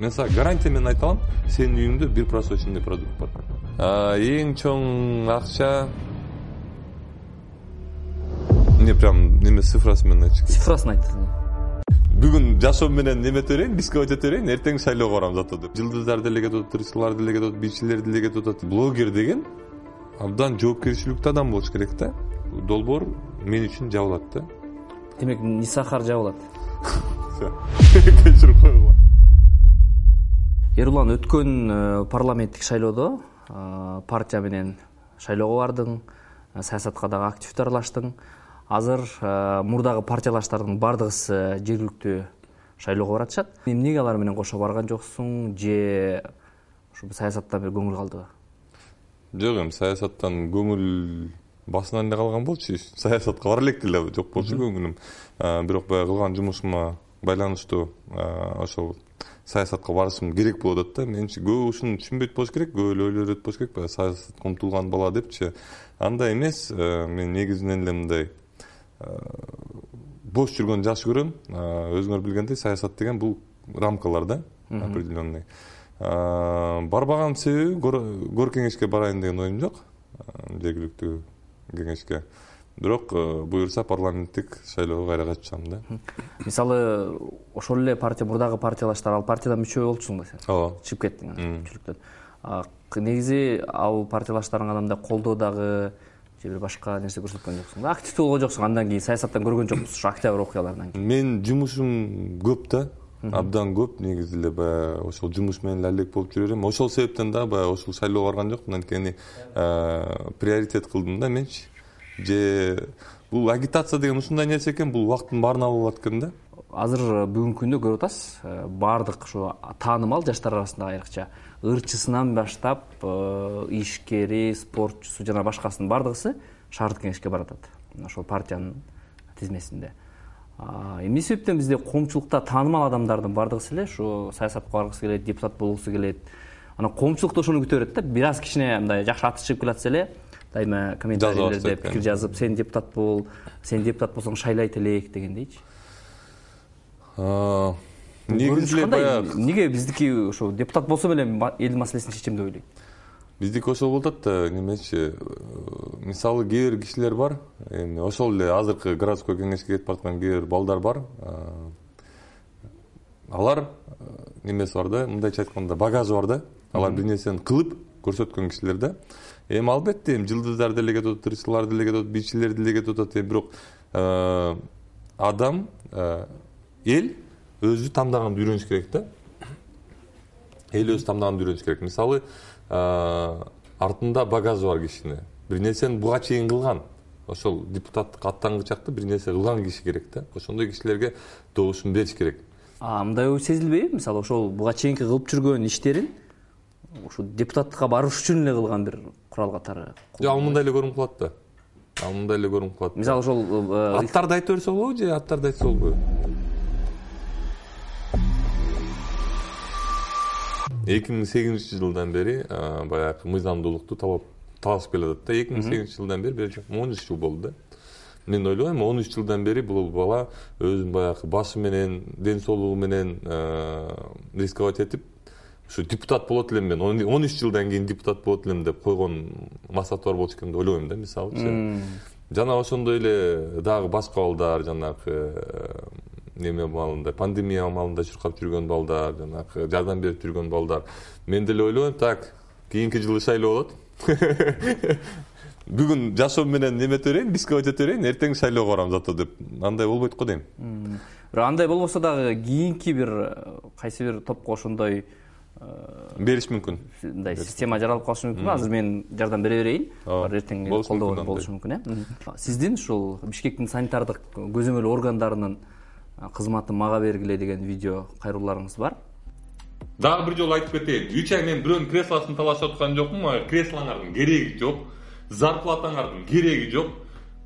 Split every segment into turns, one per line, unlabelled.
мен сага гарантия менен айта алам сенин үйүңдө бир просроченный продукт бар. Эң чоң акча? Эмне прям неме цифрасы менен айтчу
цифрасын айт.
Бүгүн жашоо менен неметип берейин рисковать ете берейин эртең шайлоого барам зато деп. Жылдыздар деле кетип атат рыскалар деле кетип атат бийчилер деле кетип атат блогер деген абдан жоопкерчиликтүү адам болуш керек да. Долбоор мен үчүн жабылат да.
Демек нисахар жабылат.
Кечирип койгула
эрулан өткөн э, парламенттик шайлоодо э, партия менен шайлоого бардың э, саясатка дагы активдүү аралаштың. Азыр мурдагы партиялаштардын баардыгысы жергиликтүү шайлоого баратышат. Эмнеге алар менен кошо барган жоксуң же ушу саясаттан бир көңүл калдыбы
жок эми саясаттан көңүл басынан эле калган болчу. Саясатка бара электе эле жок болчу көңүлүм. Бирок баягы кылган жумушума байланыштуу ошол саясатка барышым керек болуп атат да менимче көбү ушуну түшүнбөйт болуш керек көб эле ойлонбойт болуш керек баягы саясатка умтулган бала депчи. Андай эмес мен негизинен эле мындай бош жүргөндү жакшы көрөм. Өзүңөр билгендей саясат деген бул рамкалар да определенный. Барбаган себеби көр кеңешке барайын деген оюм жок. Жергиликтүү кеңешке бирок э, буюрса парламенттик шайлоого кайра катышам да.
Мисалы ошол эле партия мурдагы партиялаштар ал партиядан мүчө болчусуң да сен?
Ооба.
Чыгып кеттиң көпчүлүктөн негизи ал партиялаштарыңан андай колдоо дагы же бир башка нерсе көрсөткөн жоксуң да? Активдүү болгон жоксуң андан кийин саясаттан көргөн жокпуз ушу октябрь окуяларынан кийин.
Менин жумушум көп да. Абдан көп негизи эле баягы ошол жумуш менен эле алек болуп жүрө берем. Ошол себептен дагы баягы ушул шайлоого барган жокмун. Анткени приоритет кылдым да менчи же бул агитация деген ушундай нерсе экен бул убакыттын баарын алып алат экен да?
Азыр э, бүгүнкү күндө көрүп атасыз э, баардык ушу таанымал жаштар арасында айрыкча. Ырчысынан баштап э, ишкери спортчусу жана башкасынын баардыгысы шаардык кеңешке барып атат ошол партиянын тизмесинде. Эмне себептен бизде коомчулукта таанымал адамдардын баардыгысы эле ушу саясатка баргысы келет депутат болгусу келет. Анан коомчулук да ошону күтө берет да бир аз кичине мындай жакшы аты чыгып келатса эле дайыма комментарийлерде пикир жазып сен депутат бол сен депутат болсоң шайлайт элек дегендейчи
негизи эле баягы
эмнеге биздики ошо депутат болсом эле элдин маселесин чечем деп ойлойт
биздики ошол болуп атат да немечи мисалы кээ бир кишилер бар эми ошол эле азыркы городской кеңешке кетип бараткан кээ бир балдар бар алар немеси бар да мындайча айтканда багажы бар да алар бир нерсени кылып көрсөткөн кишилер да эми албетте эми жылдыздар деле кетип атат рыскалар деле кетип атат бийчилер деле кетип атат эми бирок адам эл өзү тандаган үйрөнүш керек да. Эл өзү тандаган үйрөнүш керек. Мисалы артында багажы бар кишини. Бир нерсени буга чейин кылган. Ошол депутаттыкка аттангычакты бир нерсе кылган киши керек да. Ошондой кишилерге добушун бериш керек.
Мындай ой сезилбейби? Мисалы ошол буга чейинки кылып жүргөн иштерин ушу депутаттыкка барыш үчүн эле кылган бир курал катары
жок ал мындай эле көрүнүп калат да. Ал мындай эле көрүнүп калат
мисалы ошол
э, аттарды айта берсе болобу же аттарды айтса болбойбу эки миң сегизинчи жылдан бери баягы мыйзамдуулукту талашып келатат да. Эки миң сегизинчи жылдан бери он үч жыл болду да. Мен ойлойм он үч жылдан бери бул бала өзүнүн баягы башы менен ден соолугу менен рисковать этип ушу депутат болот элем мен. Он үч жылдан кийин депутат болот элем деп койгон максаты бар болчу экен деп ойлобойм да мисалычы жана ошондой эле дагы башка балдар жанагы э, неме маалында пандемия маалында чуркап жүргөн балдар жанагы жардам берип жүргөн балдар. Мен деле ойлойм так кийинки жылы шайлоо болот. Бүгүн жашоом менен неметип берейин рисковать эте берейин эртең шайлоого барам зато деп. Андай болбойт го дейм.
Бирок андай болбосо дагы кийинки бир э, кайсы бир топко ошондой
бериш мүмкүн.
мындай система жаралып калышы мүмкүн. Азыр мен жардам бере берейин. Эртең колдоо болушу мүмкүн э. Сиздин ушул бишкектин санитардык көзөмөл органдарынын кызматын мага бергиле деген видео кайрууларыңыз бар?
Дагы бир жолу айтып кетейин. Үч ай мен бирөөнүн креслосун талашып аткан жокмун. Мага креслоңардын кереги жок зарплатаңардын кереги жок.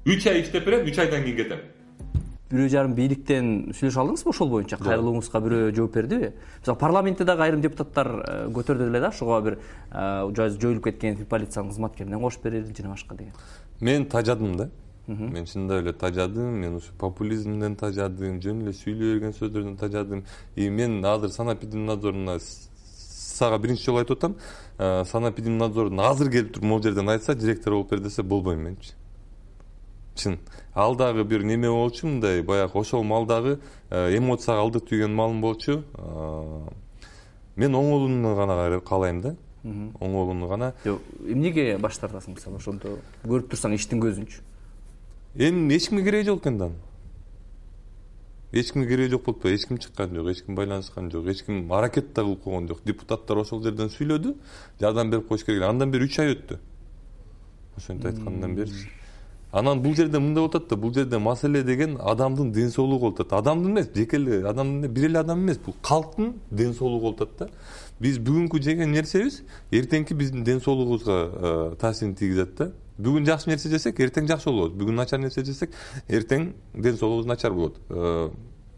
Үч ай иштеп берем үч айдан кийин кетем
бирөө жарым бийликтен сүйлөшө алдыңызбы ошол боюнча? Кайрылууңузга бирөө жооп бердиби мисалы парламентте дагы айрым депутаттар э, көтөрдү эле да ошого бир э, жоюлуп кеткен полициянын кызматкерине кош берели жана башка деген.
Мен тажадым да. Мен чындап эле тажадым мен ушу популизмден тажадым жөн эле сүйлөй берген сөздөрдөн тажадым. И мен азыр санэпидемнадзоруна сага биринчи жолу айтып атам санэпидемнадзордун азыр келип туруп могул жерден айтса директор болуп бер десе болбойм менчи чын. Ал дагы бир неме болчу мындай баягы ошол малдагы эмоцияга алдыртып жиберген малым болчу. Мен оңолууну гана каалайм да. Оңолууну гана.
Эмнеге баш тартасың мисалы ошондо көрүп турсаң иштин көзүнчү
эми эч кимге кереги жок экен да анын эч кимге кереги жок болуп атпайбы эч ким чыккан жок эч ким байланышкан жок эч ким аракет да кылып койгон жок. Депутаттар ошол жерден сүйлөдү жардам берип коюш керек эле. Андан бери үч ай өттү. Ошентип айткандан беричи анан бул жерде мындай болуп атат да бул жерде маселе деген адамдын ден соолугу болуп атат. Адамдын эмес жеке эле адамдын бир эле адам эмес. Бул калктын ден соолугу болуп атат да. Биз бүгүнкү жеген нерсебиз эртеңки биздин ден соолугубузга таасирин тийгизет да. Бүгүн жакшы нерсе жесек эртең жакшы болобуз. Бүгүн начар нерсе жесек эртең ден соолугубуз начар болот.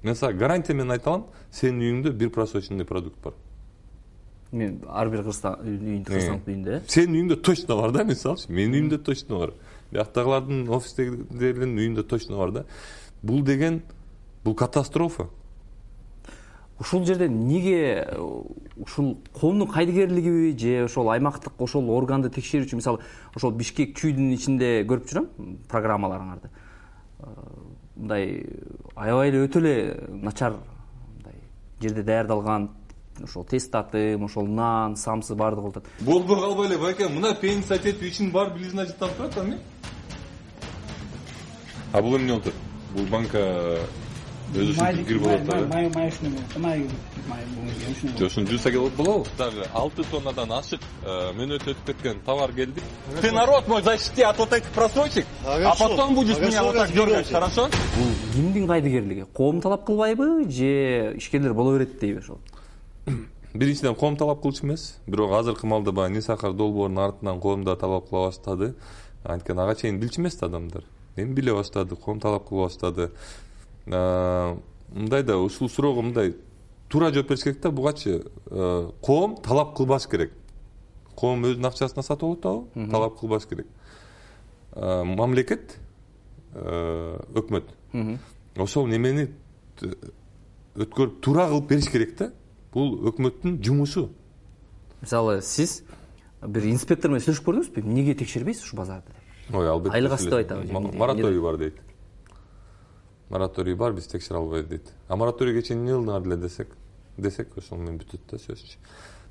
Мен сага гарантия менен айта алам сенин үйүңдө бир просроченный продукт бар.
Мен ар бир кыргызстан үйүндө кыргызстандын үйүндө э
сенин үйүңдө точно бар да мисалычы менин үйүмдө точно бар бияктагылардын офистегилердин үйүндө точно бар да. Бул деген бул катастрофа.
Ушул жерде эмнеге ушул коомдун кайдыгерлигиби же ошол аймактык ошол органды текшерүүчү мисалы ошол бишкек чүйдүн ичинде көрүп жүрөм программаларыңарды. Мындай аябай эле өтө эле начар мындай жерде даярдалган ошол тест татым ошол нан самсы баардыгы болуп атат.
Болбой калбай эле байке мына пенисать этип ичинин баары близнажиктанып турат а эми а бул эмне болуп атат бул банка өзү болуп
май ушуну май май ушуну
жок ушуну жууса болобу. Дагы алты тоннадан ашык э, мөөнөтү өтүп кеткен товар келди. Ты народ мой защити от вот этих просрочек. А потом будешь меня вот так дергать хорошо?
Бул кимдин кайдыгерлиги? Коом талап кылбайбы же ишкерлер боло берет дейби ошол?
Биринчиден коом талап кылчу эмес. Бирок азыркы маалда баягы нисахар долбоорунун артынан коом да талап кыла баштады. Анткени ага чейин билчү эмес да адамдар эми биле баштады коом талап кыла баштады. Мындай да ушул суроого мындай туура жооп бериш керек да бугачы коом талап кылбаш керек. Коом өзүнүн акчасына сатып алып атпабы талап кылбаш керек. Мамлекет өкмөт. Ошол немени өткөрүп туура кылып бериш керек да бул өкмөттүн жумушу.
Мисалы сиз бир инспектор менен сүйлөшүп көрдүңүзбү? Эмнеге текшербейсиз ушу базарды? деп
ой албетте
айлык асты деп айтабы
мораторий бар дейт. Мораторий бар биз текшере албайбыз дейт. А мораторийге чейин эмне кылдыңар деле десек? Десек ошол менен бүтөт да сөзчү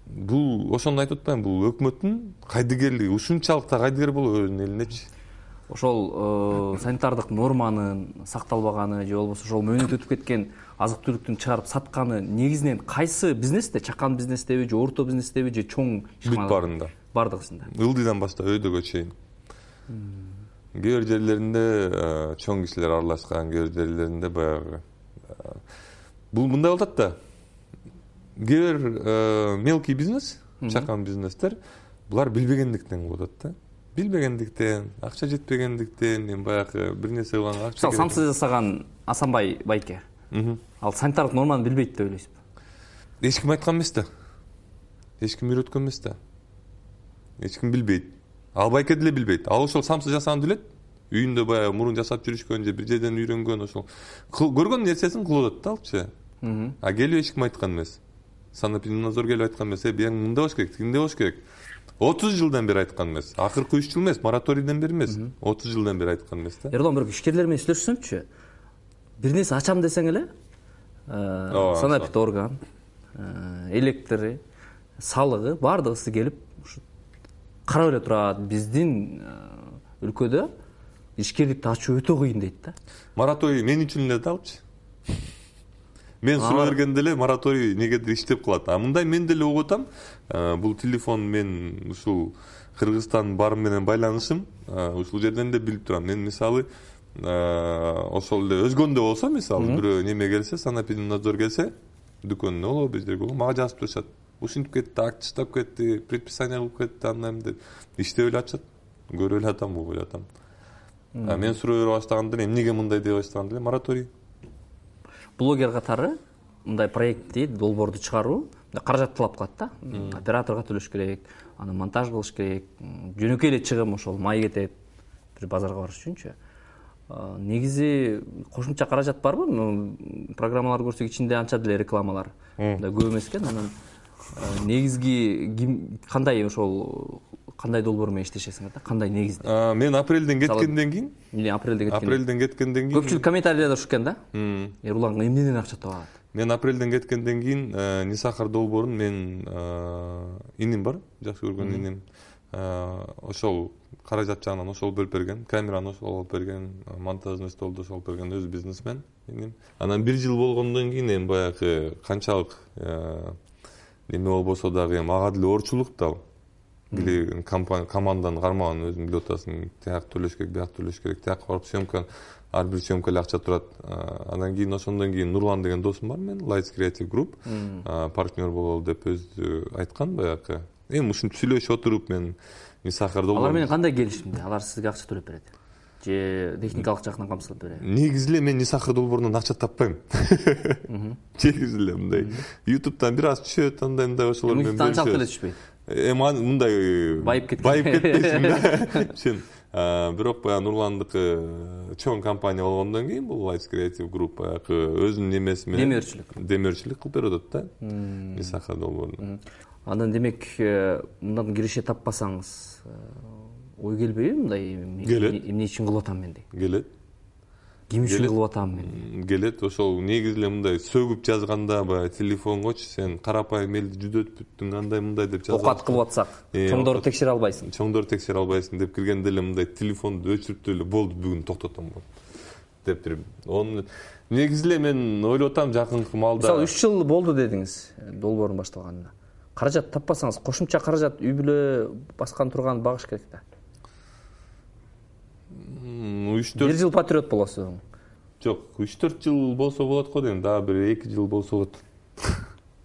бул ошондо айтып атпаймынбы бул өкмөттүн кайдыгерлиги ушунчалык да кайдыгер болобу өзүнүн элинечи
ошол санитардык норманын сакталбаганы же болбосо ошол мөөнөтү өтүп кеткен азык түлүктүн чыгарып сатканы негизинен кайсы бизнесте чакан бизнестеби же орто бизнестеби же чоң
бүт баарында.
баардыгысында
ылдыйдан баштап өйдөгө чейин кээ бир жерлеринде чоң кишилер аралашкан кээ бир жерлеринде баягы бул мындай атат да. Кээ бир мелкий бизнес чакан бизнестер булар билбегендиктен кылып атат да. Билбегендиктен акча жетпегендиктен эми баягы бир нерсе кылганга акча
мисалы самсы жасаган асанбай байке. Ал санитардык норманы билбейт деп ойлойсузбу
эч ким айткан эмес да. Эч ким үйрөткөн эмес да. Эч ким билбейт ал байке деле билбейт. Ал ошол самсы жасаганды билет үйүндө баягы мурун жасап жүрүшкөн же бир жерден үйрөнгөн ошол көргөн нерсесин кылып атат да алчы а келип эч ким айткан эмес. Санэпидемнадзор келип айткан эмес. Э бияң мындай болуш керек тигиндей болуш керек. Отуз жылдан бери айткан эмес. Акыркы үч жыл эмес мораторийден бери эмес. Отуз жылдан бери айткан эмес да.
Эрдолан бирок ишкерлер менен сүйлөшсөңчү бир нерсе ачам десең эле
ооба
санэпид орган электри салыгы баардыгысы келип карап эле турат. Биздин өлкөдө ишкерликти ачуу өтө кыйын дейт да.
Мораторий мен үчүн эле да мен суроо бергенде эле мораторий негедир иштеп калат. А мындай мен деле угуп атам бул телефон мен ушул кыргызстандын баары менен байланышым ушул жерден эле билип турам. Мен мисалы ошол эле өзгөндө болсо мисалы бирөө неме келсе санэпидемнадзор келсе дүкөнүнө болобу бир жерге болобу мага жазып турушат ушинтип кетти акт таштап кетти предписание кылып кетти андай мындай деп. Иштеп эле атышат. Көрүп эле атам угуп эле атам. Мен суроо бере баштаганда эле эмнеге мындай дей баштаганда эле мораторий.
Блогер катары мындай проектти долбоорду чыгаруу каражат талап кылат да. Операторго төлөш керек анан монтаж кылыш керек жөнөкөй эле чыгым ошол май кетет. Бир базарга барыш үчүнчү негизи кошумча каражат барбы? М, программалар көрсөк ичинде анча деле рекламалар. Да көп эмес экен анан негизги ким кандай ошол кандай долбоор менен иштешесиңер да? Кандай негизде
мен апрелден кеткенден кийин?
Эмне апрелде кеткен
апрелден кеткенден кийин
көпчүлүк комментарийлерде ушу экен да? Эрулан эмнеден акча табат?
Мен апрелден кеткенден кийин э, нисахар долбоорун мен э, иним бар жакшы көргөн иним э, ошол каражат жагынан ошол бөлүп берген камераны ошол алып берген э, монтажный столду ошол алып берген өзү бизнесмен иним анан бир жыл болгондон кийин эми баягы канчалык э, неме болбосо дагы эми ага деле оорчулук да ал. Или компания команданы кармаган өзүң билип атасың тияк төлөш керек бияк төлөш керек. Тияка барып съемка ар бир съемка эле акча турат. Анан кийин ошондон кийин нурлан деген досум бар менин lights creative group. Партнер бололу деп өзү айткан баягы. Эми ушинтип сүйлөшүп отуруп мен нисахар
алар менен кандай келишимде алар сизге акча төлөп берет же техникалык жактан камсыздап береби
негизи эле мен нисахар долбоорунан акча таппайм. Негизи эле мындай. Ютубтан бир аз түшөт андай мындай ошолор менен
анчалык
бөлүшөбүз.
түшпөйт.
Эми аны мындай
Байып кеткен.
байып кетпесин да. Чын бирок баягы нурландыкы э, чоң компания болгондон кийин бул lights creative group баягы өзүнүн немеси менен
Демөөрчүлүк.
демөөрчүлүк кылып берип атат да. Нисахар долбоорун
анан демек э, мындан киреше таппасаңыз э, ой келбейби мындай?
Келет.
эмне үчүн кылып атам мен деп
келет.
Ким үчүн кылып атам мен
келет. Ошол негизи эле мындай сөгүп жазганда баягы телефонгочу сен карапайым элди жүдөтүп бүттүң андай мындай деп жазып
окат кылып атсак.
Э,
чоңдорду текшере албайсың.
Чоңдорду текшере албайсың деп киргенде эле мындай телефонду өчүрүп эле болду бүгүн токтотом деп бир onu негизи эле мен ойлоп атам жакынкы маалда
мисалы үч жыл болду дедиңиз э, долбоордун башталганына. Каражат таппасаңыз кошумча каражат үй бүлө баскан турган багыш керек да
үч
бир
төрт
жыл патриот болосуң.
Жок үч төрт жыл болсо болот го дейм дагы бир эки жыл болсо болот.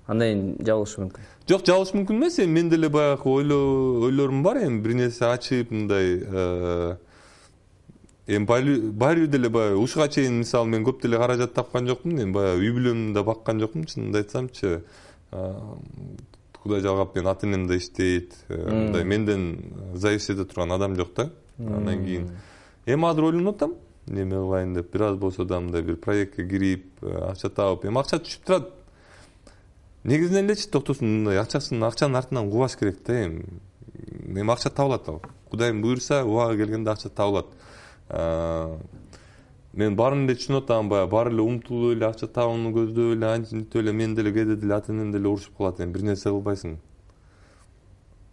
Андан кийин жабылышы мүмкүн.
Жок жабылыш мүмкүн эмес эми мен деле баягы ойлорум бар эми бир нерсе ачып мындай э, эми баары бир деле баягы ушуга чейин мисалы мен көп деле каражат тапкан жокмун эми баягы үй бүлөмдү да баккан жокмун чынымды айтсамчы Э, кудай жалгап менин ата энем да иштейт э, мындай менден зависеть эте турган адам жок да. Андан кийин эми азыр ойлонуп атам неме кылайын деп бир аз болсо да мындай бир проектке кирип э, акча табып эми акча түшүп турат. Негизинен элечи токтосун мындай акчасын акчанын артынан кубаш керек да эми. Эми акча табылат ал. Кудайым буюрса убагы келгенде акча табылат. А, мен баарын эле түшүнүп атам баягы. Баары эле умтулуп эле акча табууну көздөп эле антип эле мен деле кээде деле ата энем деле урушуп калат эми. Бир нерсе кылбайсың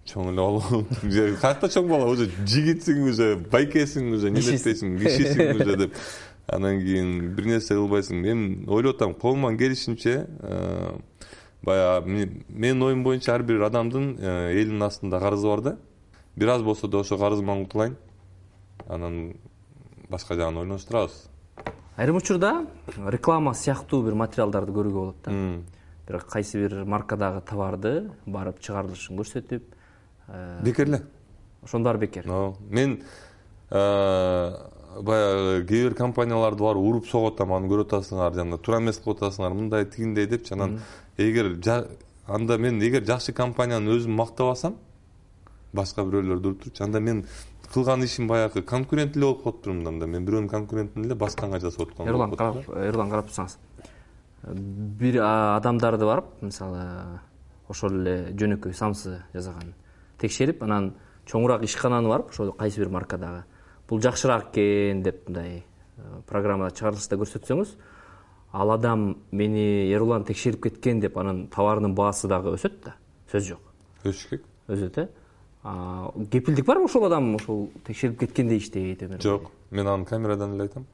чоң эле балам каякта чоң бала уже жигитсиң уже байкесиң уже неметпейсиң кишисиң уже деп. Анан кийин бир нерсе кылбайсың. Эми ойлоп атам колуман келишинче э, баягы ме- менин оюм боюнча ар бир адамдын э, элинин астында карызы бар да. Бир аз болсо да ошол карызыман кутулайын. Анан башка жагын ойлоноштурабыз
айрым учурда реклама сыяктуу бир материалдарды көрүүгө болот да. Бир кайсы бир маркадагы товарды барып чыгарылышын көрсөтүп
бекер эле
ошонун баары бекер.
Ооба. мен э, баягы кээ бир компанияларды барып уруп согуп атам аны көрүп атасыңар жана туура эмес кылып атасыңар мындай тигиндей депчи анан эгер анда мен эгер жакшы компанияны өзүм мактабасам башка бирөөлөр туруп турчу анда мен кылган ишим баягы конкурент эле болуп калып турмун да анда мен бирөөнүн конкурентин эле башканга жасап аткан
эрлан карап эрлан карап турсаңыз бир адамдарды барып мисалы ошол эле жөнөкөй самсы жасаган текшерип анан чоңураак ишкананы барып ошол кайсы бир маркадагы. Бул жакшыраак экен деп мындай э, программада чыгарылышта көрсөтсөңүз ал адам мени эрулан текшерип кеткен деп анын товарынын баасы дагы өсөт да сөз жок.
Өсүш керек
өсөт э? Кепилдик барбы ошол адам ошол текшерип кеткендей иштейт
жок мен аны камерадан эле айтам.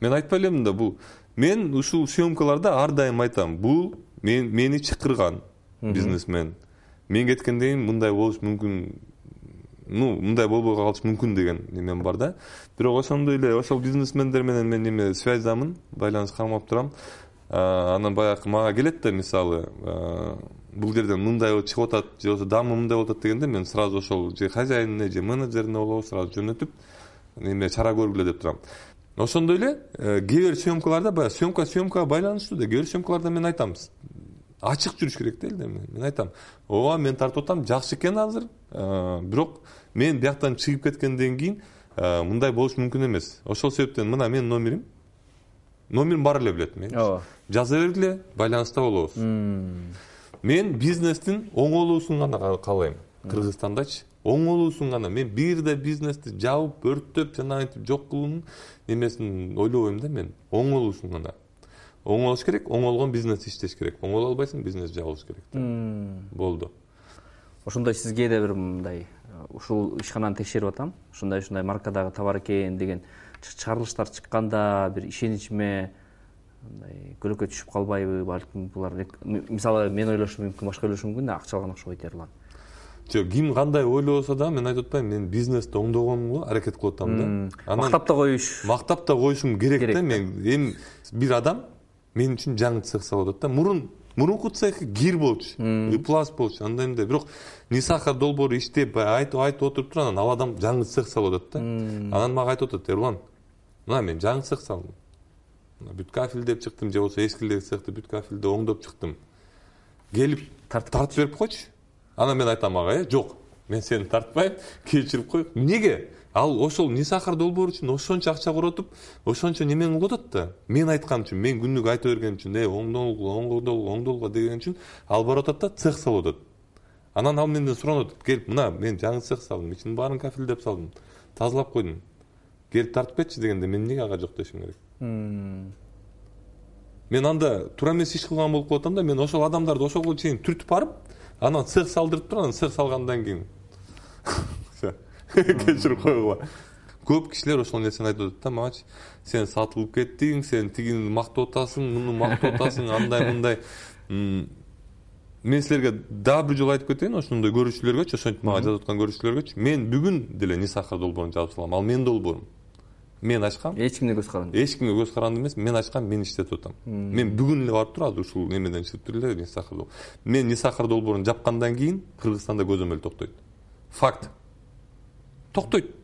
Мен айтпай элемин да бул мен ушул съемкаларда ар дайым айтам. Бул мен мени чакырган бизнесмен мен кеткенден кийин мындай болуш мүмкүн ну мындай болбой калышы мүмкүн деген немем бар да. Бирок ошондой эле ошол бизнесмендер менен мен эме связьдамын байланыш кармап турам. Анан баягы мага келет да мисалы бул жерден мындай чыгып атат же болбосо дамы мындай болуп атат дегенде мен сразу ошол же хозяинине же менеджерине болобу сразу жөнөтүп эме чара көргүлө деп турам. Ошондой эле кээ бир съемкаларда баягы съемка съемкага байланыштуу да кээ бир съемкаларда мен айтам ачык жүрүш керек да элдер менен мен айтам ооба мен тартып атам жакшы экен азыр э, бирок мен бияктан чыгып кеткенден кийин а, мындай болуш мүмкүн эмес. Ошол себептен мына менин номерим. Номерим баары эле билет мени
ооба.
Жаза бергиле байланыста болобуз. Мен бизнестин оңолуусун гана каалайм. Кыргызстандачы. Оңолуусун гана. Мен бир да бизнести жабып өрттөп жанагынтип жок кылуунун эмесин ойлобойм да мен. Оңолуусун гана оңолуш керек оңолгон бизнес иштеш керек. Оңоло албайсың бизнес жабылыш керек да. Болду.
Ошондой сизге да бир мындай ушул ишкананы текшерип атам. Ушундай ушундай маркадагы товар экен деген чыгарылыштар чыкканда бир ишеничиме мындай көлөкө түшүп калбайбы балким булар мисалы мен ойлошум мүмкүн башка ойлошу мүмкүн да акча алган окшобойт эрулан
жок ким кандай ойлобосо дагы мен айтып атпаймынбы мен бизнести оңдогонго аракет кылып атам да.
Мактап да коюш.
мактап да коюшум керек да
да.
мен эми бир адам мен үчүн жаңы цех салып атат да. Мурун мурунку цехи кир болчу. Пласт болчу андай мындай. Бирок не сахар долбоору иштеп баягы айтып айтып отуруп туруп анан ал адам жаңы цех салып атат да. Анан мага айтып атат эрлан мына мен жаңы цех салдым. Бүт кафелдеп чыктым же болбосо эскидеги цехти бүт кафелде оңдоп чыктым келип
Тартып
тартып берип койчу. Анан мен айтам ага э жок мен сени тартпайм кечирип кой эмнеге ал ошол не сахар долбоору үчүн ошончо акча коротуп ошончо немени кылып атат да? Мен айткан үчүн мен күнүгө айта бергем үчүн э оңдолго оңдолго оңдолго деген үчүн ал барып атат да цех салып атат. Анан ал менден суранып атат келип мына мен жаңы цех салдым ичинин баарын кафелдеп салдым тазалап койдум келип тартып кетчи дегенде мен эмнеге ага жок дешим керек? Мен анда туура эмес иш кылган болуп калып атам да мен ошол адамдарды ошого чейин түртүп барып анан цех салдырып туруп анан цех салгандан кийин кечирип койгула көп кишилер ошол нерсени айтып атат да магачы сен сатылып кеттиң сен тигини мактап атасың муну мактап атасың андай мындай. Мен силерге дагы бир жолу айтып кетейин ошондой көрүүчүлөргөчү ошентип мага жазып аткан көрүүчүлөргөчү мен бүгүн деле не сахар долбоорун жабып салам ал менин долбоорум. Мен ачкам.
Эч кимге көз каранды
эч кимге көз каранды эмес мен ачкам мен иштетип атам. Мен бүгүн эле барып туруп азыр ушул немеден чыгып туруп эле не сахар мен не сахар долбоорун жапкандан кийин кыргызстанда көзөмөл токтойт. Факт токтойт.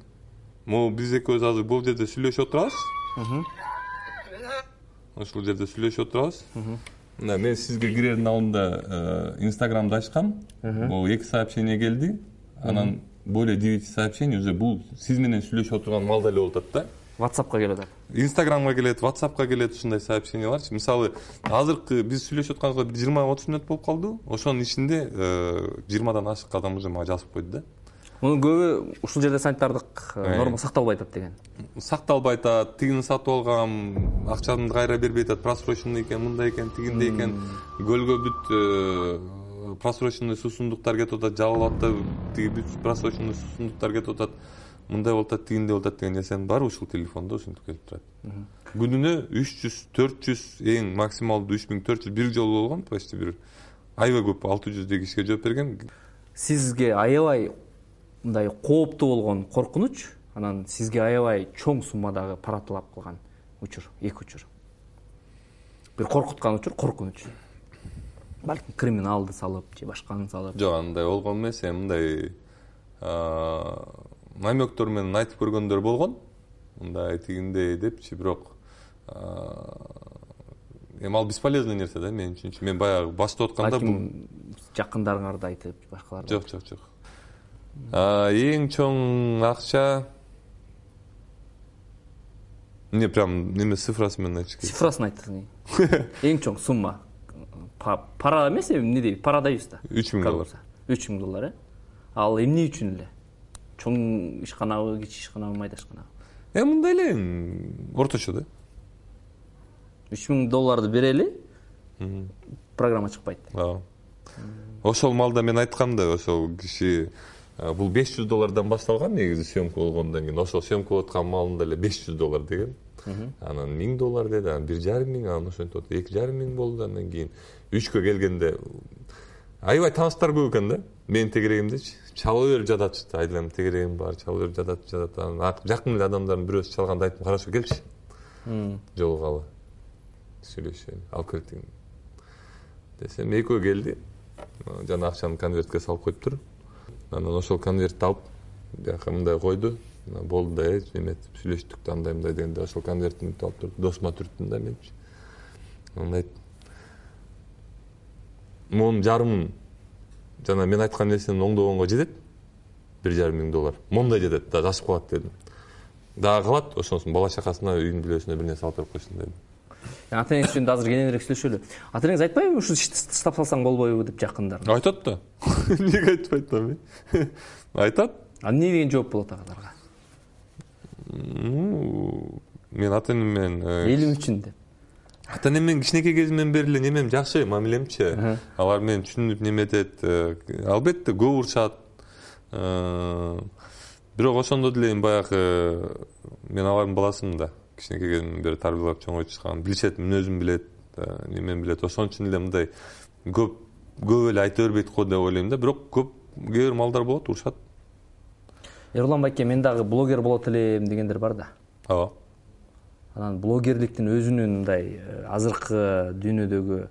Могу биз экөөбүз азыр бул жерде сүйлөшүп отурабыз. Ушул жерде сүйлөшүп отурабыз. Мына мен сизге кирердин алдында инстаграмды ачкам. Могу эки сообщение келди. Анан более девяти сообщений уже бул сиз менен сүйлөшүп отурган маалда эле болуп атат да.
Ватсапка келип атат
инстаграмга келет whatsappка келет ушундай сообщенияларчы. Мисалы азыркы биз сүйлөшүп атканыбызга бир жыйырма отуз мүнөт болуп калды ошонун ичинде жыйырмадан ашык адам уже мага жазып койду да
мунун көбү ушул жерде санитардык э, норма сакталбай атат деген.
Сакталбай атат тигини сатып алгам акчамды кайра бербей атат просроченный экен мындай экен тигиндей экен. Көлгө бүт э, просроченный суусундуктар кетип атат жабылып атат тиги бүт просроченный суусундуктар кетип атат мындай болуп атат тигиндей болуп атат деген нерсенин баары ушул телефондо ушинтип келип турат. Күнүнө үч жүз төрт жүз эң максималдуу үч миң төрт жүз бир жолу болгон почти бир аябай көп алты жүздөй кишиге жооп бергем
сизге аябай мындай кооптуу болгон коркунуч анан сизге аябай чоң суммадагы пара талап кылган учур эки учур. Бир коркуткан учур коркунуч. Балким криминалды салып же башканы салып.
Жок андай болгон эмес эми мындай намектор менен айтып көргөндөр болгон. Мындай тигиндей депчи бирок эми ал бесполезный нерсе да мен үчүнчү. Мен баягы баштап атканда бул.
балким жакындарыңарды айтып башкаларды
жок жок жок эң чоң акча? Эмне прям неме цифрасы менен айтыш керек.
Цифрасын айтыңыз эң чоң сумма. Па- пара эмес эми эмне дейбиз пара дейбиз да.
Үч миң доллар.
Үч миң доллар э? Ал эмне үчүн эле? Чоң ишканабы кичи ишканабы майда ишканабы
эми мындай эле орточо да.
Үч миң долларды берели программа чыкпайт.
Ооба ошол маалда мен айткам да ошол киши бул беш жүз доллардан башталган негизи съемка болгондон кийин. Ошол съемка болуп аткан маалында эле беш жүз доллар деген. Анан миң доллар деди анан бир жарым миң анан ошентип атып эки жарым миң болду андан кийин. Үчкө келгенде аябай тааныштар көп экен да. Менин тегерегимдечи чала берип жататышты айламын тегерегим бар чала берип жатат жатат. Анан ак- жакын эле адамдардын бирөөсү чалганда айттым хорошо келчи жолугалы. Сүйлөшөлү алып кел тигини десем экөө келди. Жана акчаны конвертке салып коюптур анан ошол конвертти алып бияка мындай койду? Болду да э эметип сүйлөштүк да андай мындай дегенде ошол конвертти мынтип алып туруп досума түрттүм да менчи анан айттым монун жарымын жана мен айткан нерсени оңдогонго жетет. Бир жарым миң доллар. Моундай жетет даже ашып калат дедим. Дагы калат ошонусун бала чакасына үйдүн бүлөсүнө бир нерсе алып берип койсун дедим
ата энеңиз жөнүндө азыр кененирээк сүйлөшөлү ата энеңиз айтпайбы ушул ишти таштап салсаң болбойбу деп жакындар
айтат да. Эмнеге айтпайт эми айтат.
А эмне деген жооп болот агаларга
ну мен ата энем менен э,
элим үчүн деп.
ата энем менен кичинекей кезимден бери эле немем жакшы мамилемчи алар мени түшүнүп неметет э, албетте көп урушат. Э, бирок ошондо деле эми баягы мен алардын баласымын да кезимден бери тарбиялап чоңойтушкан. Билишет мүнөзүмдү билет немени билет. Ошон үчүн эле мындай көп көп эле айта бербейт го деп ойлойм да. Бирок көп кээ бир маалдар болот урушат.
Эрлан байке мен дагы блогер болот элем дегендер бар да.
Ооба.
Анан блогерликтин өзүнүн мындай э, азыркы дүйнөдөгү э,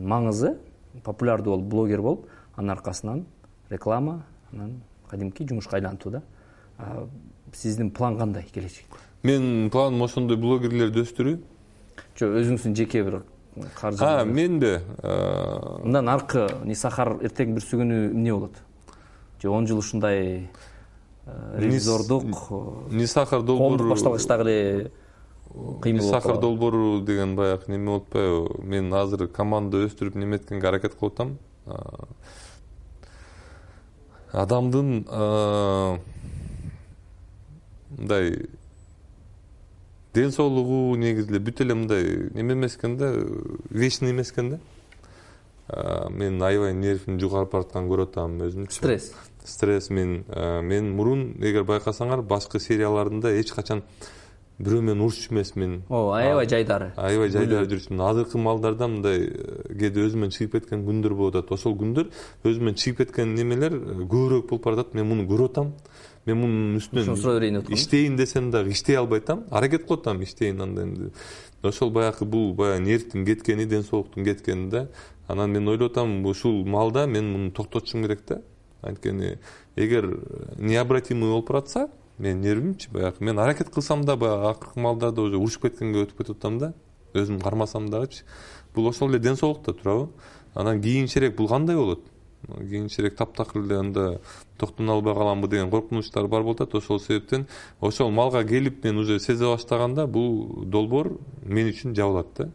маңызы популярдуу болуп блогер болуп анын аркасынан реклама анан кадимки жумушка айлантуу да. Сиздин план кандай келечекте
менин планым ошондой блогерлерди өстүрүү.
Жок өзүңүздүн жеке бир каржы
а менби
мындан аркы нисахар эртең бүрсү күнү эмне болот? Же он жыл ушундай ревизордук
нисахар
коомдук
долбоору
башталгычтагы эле кыймыл болуп
сахар долбоору деген баягы неме болуп атпайбы? Мен азыр команда өстүрүп неметкенге аракет кылып атам. Адамдын мындай ден соолугу негизи эле бүт эле мындай неме эмес экен да вечный эмес экен да мен аябай нервим жугарып баратканын көрүп атам өзүмчү
стресс.
Стресс мен мен мурун эгер байкасаңар башкы серияларымда эч качан бирөө менен урушчу эмесмин
ооба аябай жайдары.
аябай жайдары жүрчүмүн азыркы маалдарда мындай кээде өзүмөн чыгып кеткен күндөр болуп атат. Ошол күндөр өзүмөн чыгып кеткен немелер көбүрөөк болуп баратат. Мен муну көрүп атам мен мунун үстүнөн
сурай берейин деп
иштейин десем дагы иштей албай атам аракет кылып атам иштейин анда ошол баягы бул баягы нервдин кеткени ден соолуктун кеткени да. Анан мен ойлоп атам ушул маалда мен муну токтотушум керек да. Анткени эгер необратимый болуп баратса менин нервимчи баягы. Мен аракет кылсам да баягы акыркы маалдарда уже урушуп кеткенге өтүп кетип атам да. Өзүм кармасам дагычы бул ошол эле ден соолукта туурабы. Анан кийинчерээк бул кандай болот? Кийинчерээк таптакыр эле анда токтоно албай каламбы деген коркунучтар бар болуп атат. Ошол себептен ошол маалга келип мен уже сезе баштаганда бул долбоор мен үчүн жабылат да.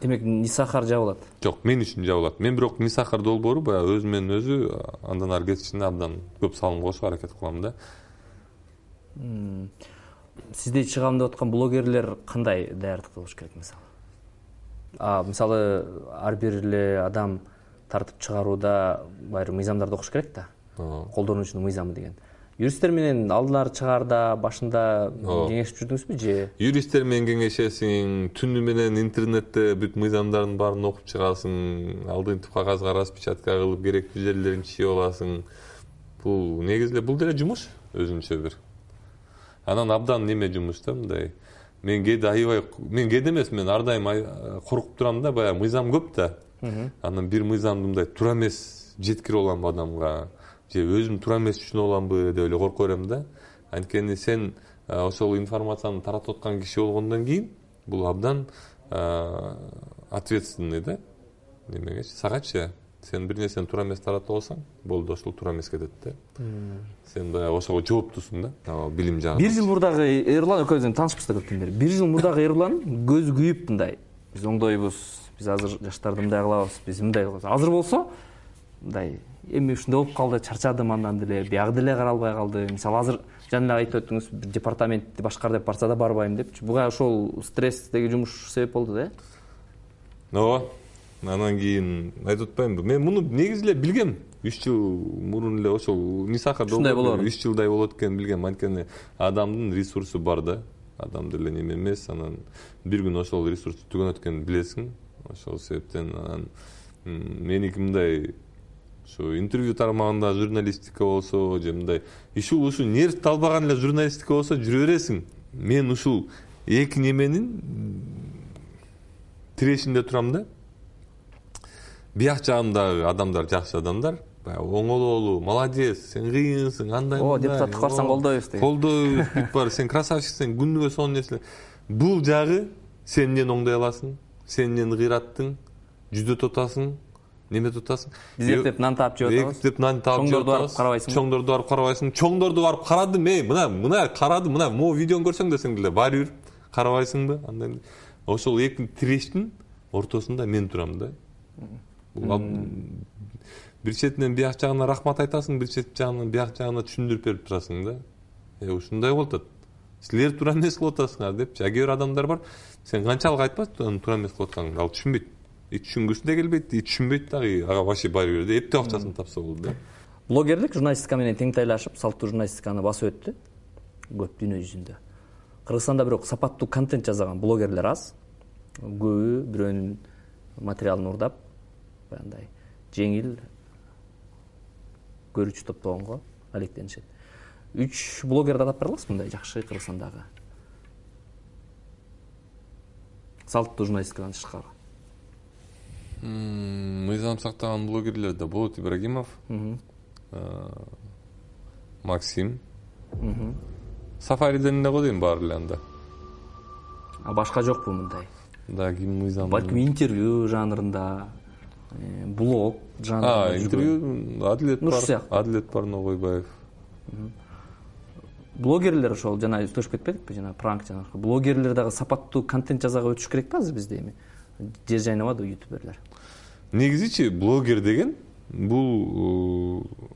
Демек нисахар жабылат?
Жок мен үчүн жабылат. Мен бирок нисахар долбоору баягы өзү менен өзү андан ары кетишине абдан көп салым кошууга аракет кылам да
сиздей чыгам деп аткан блогерлер кандай даярдыкта болуш керек мисалы? Мисалы ар бир эле адам тартып чыгарууда баягы мыйзамдарды окуш керек да. Колдонуучунун мыйзамы деген. Юристтер менен алдылар чыгаарда башында кеңешип жүрдүңүзбү же?
Юристтер менен кеңешесиң түнү менен интернетте бүт мыйзамдардын баарын окуп чыгасың алдынтип кагазга распечатка кылып керектүү жерлерин чийип аласың. Бул негизи эле бул деле жумуш өзүнчө бир анан абдан неме жумуш да мындай. Мен кээде аябай мен кээде эмес мен ар дайым коркуп турам да баягы мыйзам көп да. Анан бир мыйзамды мындай туура эмес жеткирип аламбы адамга. Же өзүм туура эмес түшүнүп аламбы деп эле корко берем да. Анткени сен ошол информацияны таратып аткан киши болгондон кийин бул абдан ответственный да. Немегечи сагачы сен бир нерсени туура эмес таратып алсаң болду ошол туура эмес кетет да. Сен баягы ошого жооптусуң да. Билим жагынан
бир жыл мурдагы эрлан экөөбүз эми таанышпыз да көптөн бери бир жыл мурдагы эрлан көзү күйүп мындай. Биз оңдойбуз биз азыр жаштарды мындай кылабыз биз мындай кылабыз. Азыр болсо мындай эми ушундай болуп калды чарчадым андан деле биягы деле карай албай калды. Мисалы азыр жана эле айтып өттүңүз бир департаментти башкар деп барса да барбайм депчи буга ошол стресстеги жумуш себеп болду да. Э
ооба анан кийин айтып атпаймынбы мен муну негизи эле билгем. Үч жыл мурун эле ошол нисахар
Ушундай болоорун.
үч жылдай болот экенин билгем. Анткени адамдын ресурсу бар да. Адам деле неме эмес. Анан бир күнү ошол ресурс түгөнөт экенин билесиң. Ошол себептен анан меники мындай ушу интервью тармагында журналистика болсо же мындай ушул ушу нервти албаган эле журналистика болсо жүрө бересиң. Мен ушул эки неменин тирешинде турам да бияк жагымдагы адамдар жакшы адамдар баягы оңололуу молодец сен кыйынсың андай
О,
мындай,
депутаттыкка барсаң колдойбуз деген.
колдойбуз бүт бар сен красавчиксиң күнүгө сонун нерселер бул жагы сен эмнени оңдой аласың сен эмнени кыйраттың жүздөтүп атасың неметип атасың
Биз эптеп нан таап жеп атабыз.
эптеп нан таап жеп
Чоңдорду барып
атабыз.
карабайсыңбы?
чоңдорду барып карабайсың чоңдорду барып карадым эй мына мына карадым мына могу видеону көрсөң десең деле баары бир карабайсыңбы андай ошол эки тирештин ортосунда мен турам да бир четинен бияк жагына рахмат айтасың бир чет жагынан бияк жагына түшүндүрүп берип турасың да. Э ушундай болуп атат силер туура эмес кылып атасыңар депчи а кээ бир адамдар бар. Сен канчалык айтпа анын туура эмес кылып атканыңды. Ал түшүнбөйт. И түшүнгүсү да келбейт и түшүнбөйт дагы. Ага вообще баары бир да эптеп акчасын тапса болду да.
Блогерлик журналистика менен теңтайлашып салттуу журналистиканы басып өттү. Көп дүйнө жүзүндө. Кыргызстанда бирок сапаттуу контент жасаган блогерлер аз. Көбү бирөөнүн материалын урдап баягындай жеңил көрүүчү топтогонго алектенишет үч блогерди атап бере аласызбы мындай жакшы кыргызстандагы. Салттуу журналистикадан тышкары.
Мыйзам сактаган блогерлер да болот. Ибрагимов э, максим. Сафариден эле го дейм баары эле анда.
А башка жокпу мындай?
Дагы ким мыйзам
балким интервью жанрында блог жанрында
а
жүргөн.
интервью адилет
Нур
бар
сыяктуу.
адилет бар ногойбаев
блогерлер ошол жана өздөшүп кетпедикпи жана пранк жана блогерлер дагы сапаттуу контент жасаага өтүш керек азыр бизде эми? Жер жайнабадыбы ютуберлер.
Негизичи блогер деген бул э,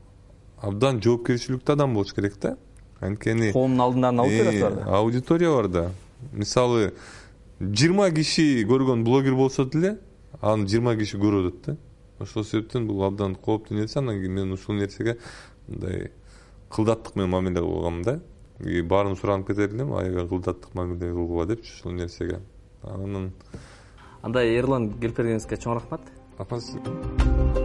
абдан жоопкерчиликтүү адам болуш керек да. Анткени
коомдун алдындагы аудиториясы бар
Э,
да.
аудитория бар да. Мисалы жыйырма киши көргөн блогер болсо деле аны жыйырма киши көрүп атат да. Ошол себептен бул абдан кооптуу нерсе анан кийин мен ушул нерсеге мындай кылдаттык менен мамиле кылгам да. Баарын суранып кетер элем аябай кылдаттык мамиле кылгыла депчи ушул нерсеге. Анан
андай эрлан келип бергениңизге чоң рахмат.
Рахмат сизге